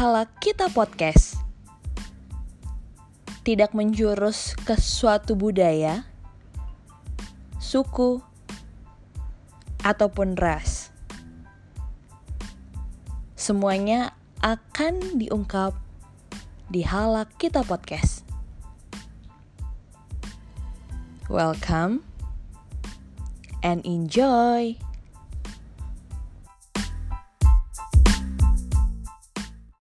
Halak Kita Podcast. Tidak menjurus ke suatu budaya, suku, ataupun ras. Semuanya akan diungkap di Halak Kita Podcast. Welcome and enjoy.